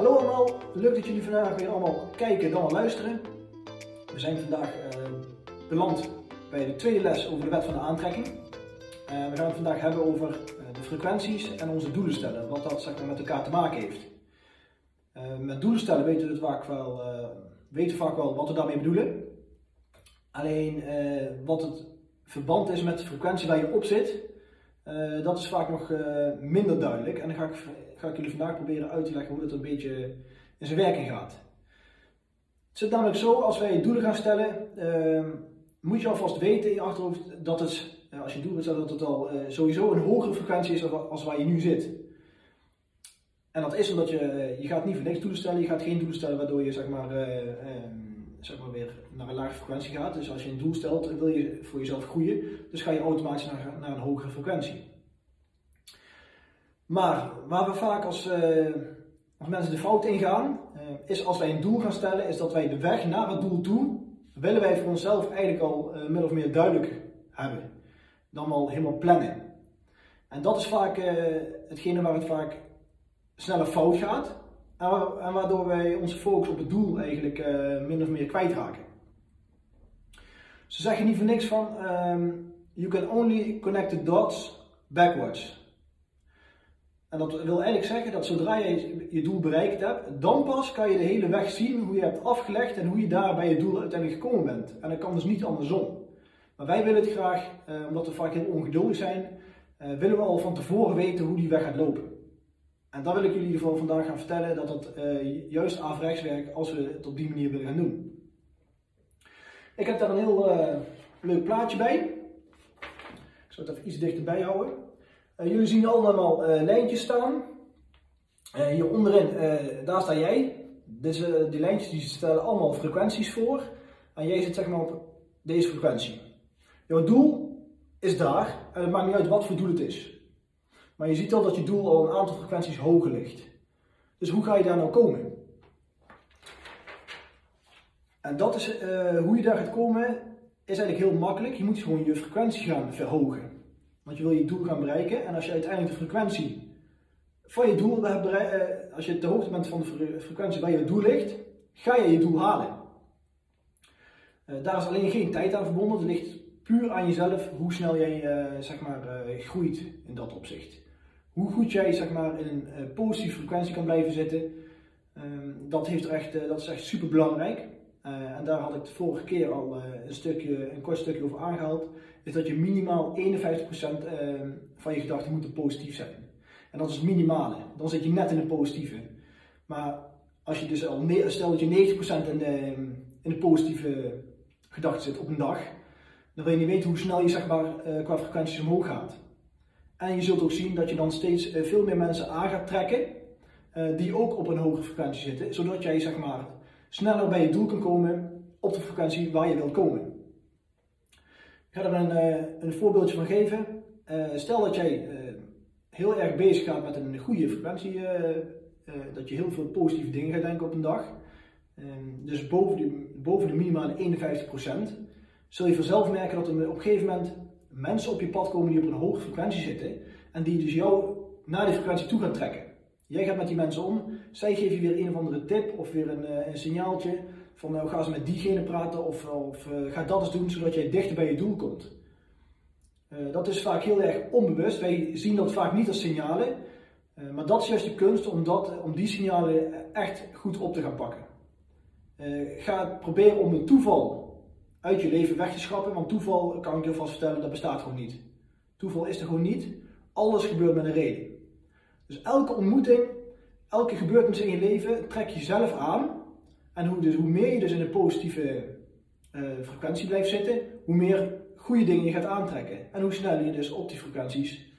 Hallo allemaal, leuk dat jullie vandaag weer allemaal kijken dan luisteren. We zijn vandaag uh, beland bij de tweede les over de wet van de aantrekking. Uh, we gaan het vandaag hebben over uh, de frequenties en onze doelen stellen, wat dat zeg maar, met elkaar te maken heeft. met doelen stellen weten we, vaak wel, vaak wel wat we daarmee bedoelen. Alleen wat het verband is met de frequentie waar je op zit, dat is vaak nog minder duidelijk. En dan ga ik ga ik jullie vandaag proberen uit te leggen hoe dat een beetje in zijn werking gaat. Het zit namelijk zo, als wij doelen gaan stellen, uh, moet je alvast weten in je achterhoofd dat het, uh, als je doelen stelt, dat het al sowieso een hogere frequentie is als waar je nu zit. En dat is omdat je, eh, je gaat niet voor niks doelen stellen, je gaat geen doelen stellen waardoor je zeg maar, ehm, zeg maar weer naar een lage frequentie gaat. Dus als je een doel stelt, wil je voor jezelf groeien, dus ga je automatisch naar, naar een hogere frequentie. Maar waar we vaak als, uh, als mensen de fout ingaan, uh, is als wij een doel gaan stellen, is dat wij de weg naar het doel toe, willen wij voor onszelf eigenlijk al uh, min of meer duidelijk hebben. Dan al helemaal plannen. En dat is vaak hetgene waar het vaak sneller fout gaat. En waardoor wij onze focus op het doel eigenlijk min of meer kwijtraken. Ze zeggen niet voor niks van, um, you can only connect the dots backwards. En dat wil eigenlijk zeggen dat zodra je je doel bereikt hebt, dan pas kan je de hele weg zien hoe je hebt afgelegd en hoe je daar bij je doel uiteindelijk gekomen bent. En dat kan dus niet andersom. Maar wij willen het graag, eh, omdat we vaak heel ongeduldig zijn, eh, willen we al van tevoren weten hoe die weg gaat lopen. En dat wil ik jullie geval vandaag gaan vertellen, dat het uh, juist averechts werkt als we het op die manier willen gaan doen. Ik heb daar een heel uh, leuk plaatje bij. Ik zal het even iets dichterbij houden. Eh, jullie zien allemaal lijntjes staan. Hier onderin, daar sta jij. Dus, die lijntjes die stellen allemaal frequenties voor. En jij zit zeg maar op deze frequentie. Jouw doel is daar. En het maakt niet uit wat voor doel het is. Maar je ziet al dat je doel al een aantal frequenties hoger ligt. Dus hoe ga je daar nou komen? En dat is hoe je daar gaat komen, is eigenlijk heel makkelijk. Je moet gewoon je frequentie gaan verhogen. Want je wil je doel gaan bereiken. En als je uiteindelijk de frequentie van je doel hebt bereikt, eh, als je de hoogte bent van de frequentie waar je doel ligt, ga je je doel halen. Eh, daar is alleen geen tijd aan verbonden. Het ligt puur aan jezelf hoe snel jij eh, zeg maar, groeit in dat opzicht. Hoe goed jij zeg maar, in een positieve frequentie kan blijven zitten, ehm, dat, heeft echt, dat is echt super belangrijk. en daar had ik de vorige keer al een, stukje, een kort stukje over aangehaald is dat je minimaal 51% ehm, van je gedachten moeten positief zijn. En dat is het minimale. Dan zit je net in de positieve. Maar als je dus al, stel dat je 90% in de, ehm, in de positieve gedachten zit op een dag, dan wil je niet weten hoe snel je zeg maar, eh, qua frequenties omhoog gaat. En je zult ook zien dat je dan steeds eh, veel meer mensen aan gaat trekken uh, die ook op een hogere frequentie zitten, zodat jij zeg maar, sneller bij je doel kan komen op de frequentie waar je wilt komen. Ik ga er een, eh, een voorbeeldje van geven. Eh, stel dat jij eh, heel erg bezig gaat met een goede frequentie, dat je heel veel positieve dingen gaat denken op een dag. Ehm, dus boven de, boven de minimale 51%, zul je vanzelf merken dat er op een gegeven moment mensen op je pad komen die op een hoge frequentie zitten en die dus jou naar die frequentie toe gaan trekken. Jij gaat met die mensen om, zij geven je weer een of andere tip of weer een, een signaaltje van nou ga eens met diegene praten of, of uh, ga dat eens doen zodat jij dichter bij je doel komt. Uh, dat is vaak heel erg onbewust. Wij zien dat vaak niet als signalen. Maar dat is juist de kunst om, dat, om die signalen echt goed op te gaan pakken. ga proberen om het toeval uit je leven weg te schrappen. Want toeval, kan ik je vast vertellen, dat bestaat gewoon niet. Toeval is er gewoon niet. Alles gebeurt met een reden. Dus elke ontmoeting, elke gebeurtenis in je leven trek je zelf aan en hoe, dus, hoe meer je dus in een positieve uh, frequentie blijft zitten, hoe meer goede dingen je gaat aantrekken. En hoe sneller je dus op die frequenties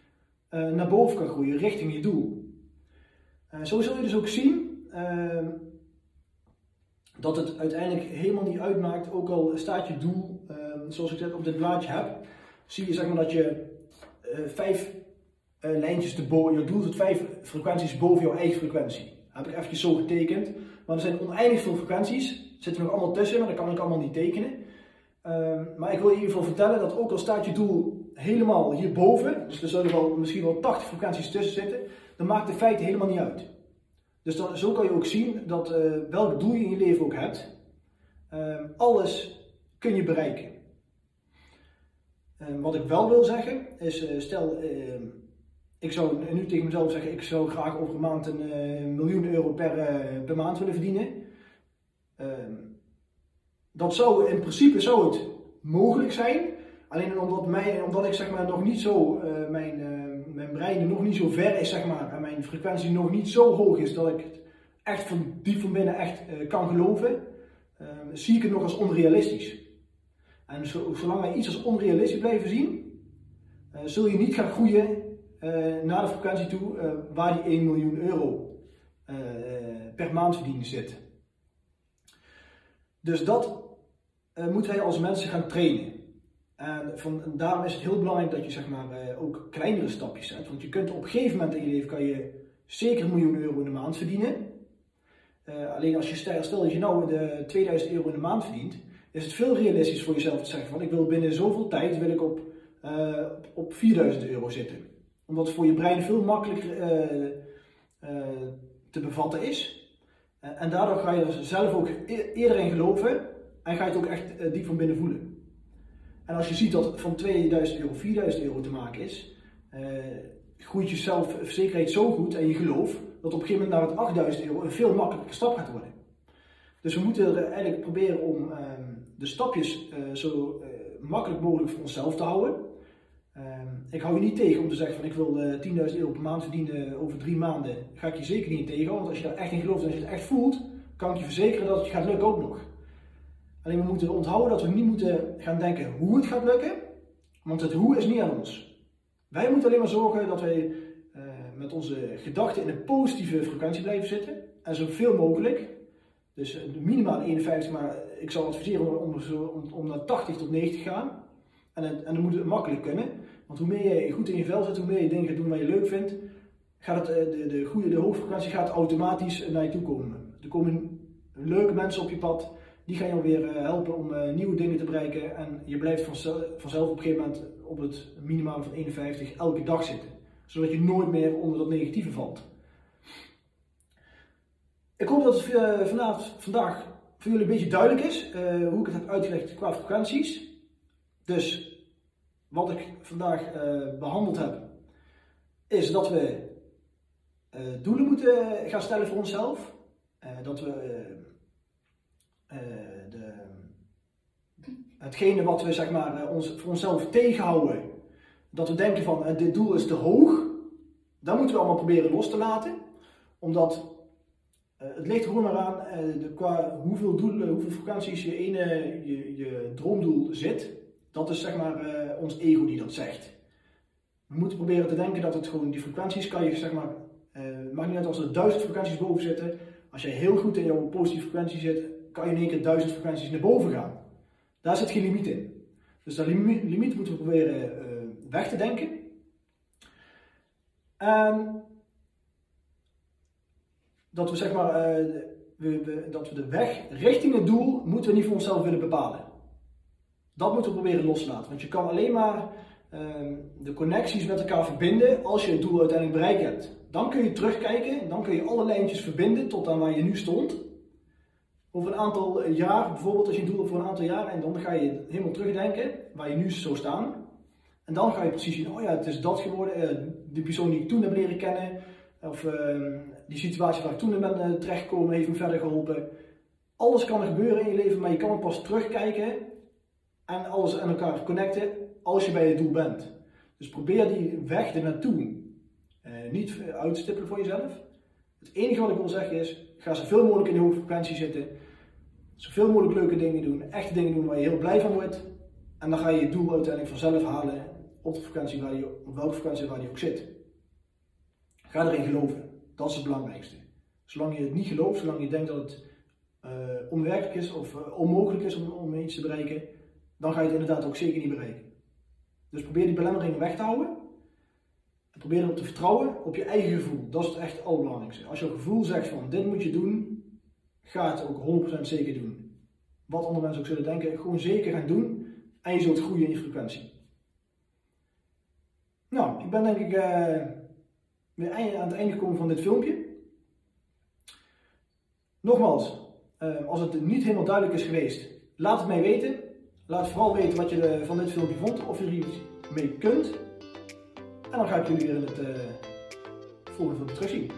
uh, naar boven kan groeien richting je doel. Uh, zo zul je dus ook zien ehm, dat het uiteindelijk helemaal niet uitmaakt, ook al staat je doel, ehm, zoals ik het op dit blaadje heb, zie je zeg maar dat je vijf lijntjes te boven, je doel zit vijf frequenties boven jouw eigen frequentie. heb ik eventjes zo getekend. Maar er zijn oneindig veel frequenties. Zitten nog allemaal tussen, maar dat kan ik allemaal niet tekenen. Um, maar ik wil je in ieder geval vertellen dat ook al staat je doel helemaal hierboven, dus er zullen wel, misschien wel 80 frequenties tussen zitten, dan maakt de feite helemaal niet uit. Dus dan, zo kan je ook zien dat uh, welk doel je in je leven ook hebt, uh, alles kun je bereiken. Uh, wat ik wel wil zeggen is, eh, stel, ehm, ik zou nu tegen mezelf zeggen, ik zou graag over een maand een eh, miljoen euro per, per maand willen verdienen. Ehm, dat zou in principe zou het mogelijk zijn, alleen omdat, mij, omdat ik zeg maar nog niet zo, mijn, mijn brein nog niet zo ver is zeg maar, en mijn frequentie nog niet zo hoog is dat ik het echt van diep van binnen echt kan geloven, ehm, zie ik het nog als onrealistisch. En zolang wij iets als onrealistisch blijven zien, uh, zul je niet gaan groeien uh, naar de frequentie toe waar die 1 miljoen euro per maand verdienen zit. Dus dat moeten wij als mensen gaan trainen. En, van, daarom is het heel belangrijk dat je zeg maar, ook kleinere stapjes zet. Want je kunt op een gegeven moment in je leven kan je zeker een miljoen euro in de maand verdienen. alleen als je stel dat je nou de 2000 euro in de maand verdient, is het veel realistisch voor jezelf te zeggen van ik wil binnen zoveel tijd wil ik op, uh, op 4000 euro zitten. Omdat het voor je brein veel makkelijker te bevatten is. en daardoor ga je er zelf ook e-, eerder in geloven en ga je het ook echt diep van binnen voelen. En als je ziet dat van 2000 euro 4000 euro te maken is, groeit je zelfverzekerheid zo goed en je geloof dat op een gegeven moment naar het 8000 euro een veel makkelijker stap gaat worden. Dus we moeten er eigenlijk proberen om ehm, de stapjes uh, zo uh, makkelijk mogelijk voor onszelf te houden. Ehm, ik hou je niet tegen om te zeggen van ik wil uh, eh, 10.000 euro per maand verdienen over drie maanden. Ga ik je zeker niet tegen, want als je daar echt in gelooft en als je het echt voelt, kan ik je verzekeren dat het gaat lukken ook nog. Alleen we moeten onthouden dat we niet moeten gaan denken hoe het gaat lukken, want het hoe is niet aan ons. Wij moeten alleen maar zorgen dat wij met onze gedachten in een positieve frequentie blijven zitten en zoveel mogelijk dus eh, minimaal 51, maar ik zou adviseren om, om, om, naar 80 tot 90 te gaan. En, en dan moet het makkelijk kunnen. Want hoe meer je goed in je vel zit, hoe meer je dingen gaat doen wat je leuk vindt, gaat het, eh, de, de, goede, de hoogfrequentie gaat automatisch naar je toe komen. Er komen leuke mensen op je pad, die gaan je weer eh, helpen om nieuwe dingen te bereiken. En je blijft vanzelf op een gegeven moment op het minimum van 51 elke dag zitten. Zodat je nooit meer onder dat negatieve valt. Ik hoop dat het uh, vanavond, vandaag voor jullie een beetje duidelijk is hoe ik het heb uitgelegd qua frequenties. Dus wat ik vandaag behandeld heb, is dat we doelen moeten gaan stellen voor onszelf. dat we de, hetgene wat we zeg maar, ons, voor onszelf tegenhouden, dat we denken van dit doel is te hoog, dat moeten we allemaal proberen los te laten. Omdat eh, het ligt gewoon maar aan uh, de, qua hoeveel, doelen, hoeveel frequenties je ene je, je droomdoel zit. Dat is zeg maar uh, ons ego die dat zegt. We moeten proberen te denken dat het gewoon die frequenties kan je zeg maar, maakt niet uit als er duizend frequenties boven zitten. Als je heel goed in jouw positieve frequentie zit, kan je in één keer duizend frequenties naar boven gaan. Daar zit geen limiet in. Dus dat limiet, moeten we proberen weg te denken. En dat we zeg maar, uh, we, dat we de weg richting het doel moeten we niet voor onszelf willen bepalen. Dat moeten we proberen los te laten. Want je kan alleen maar uh, de connecties met elkaar verbinden als je het doel uiteindelijk bereikt hebt. Dan kun je terugkijken, dan kun je alle lijntjes verbinden tot aan waar je nu stond. Over een aantal jaar, bijvoorbeeld als je een doel hebt voor een aantal jaar, en dan ga je helemaal terugdenken waar je nu zou staan. En dan ga je precies zien, oh ja, het is dat geworden, uh, die persoon die ik toen heb leren kennen, of uh, die situatie waar ik toen in ben uh, terechtgekomen heeft me verder geholpen. Alles kan er gebeuren in je leven, maar je kan pas terugkijken en alles aan elkaar connecten als je bij het doel bent. Dus probeer die weg er naartoe uh, niet uit te stippelen voor jezelf. Het enige wat ik wil zeggen is, ga zoveel mogelijk in de hoge frequentie zitten. Zoveel mogelijk leuke dingen doen, echte dingen doen waar je heel blij van wordt. En dan ga je je doel uiteindelijk vanzelf halen op de frequentie waar je, op welke frequentie waar je ook zit. Ga erin geloven. Dat is het belangrijkste. Zolang je het niet gelooft, zolang je denkt dat het uh, onwerkelijk is of uh, onmogelijk is om, om iets te bereiken, dan ga je het inderdaad ook zeker niet bereiken. Dus probeer die belemmeringen weg te houden. Probeer om te vertrouwen op je eigen gevoel. Dat is het echt allerbelangrijkste. Als je gevoel zegt van dit moet je doen, ga het ook 100% zeker doen. Wat andere mensen ook zullen denken, gewoon zeker gaan doen en je zult groeien in je frequentie. Nou, ik ben denk ik eh, weer aan het einde gekomen van dit filmpje. Nogmaals, eh, als het niet helemaal duidelijk is geweest, laat het mij weten. Laat vooral weten wat je eh, van dit filmpje vond, of je er iets mee kunt. En dan ga ik jullie weer in het eh, volgende filmpje terugzien.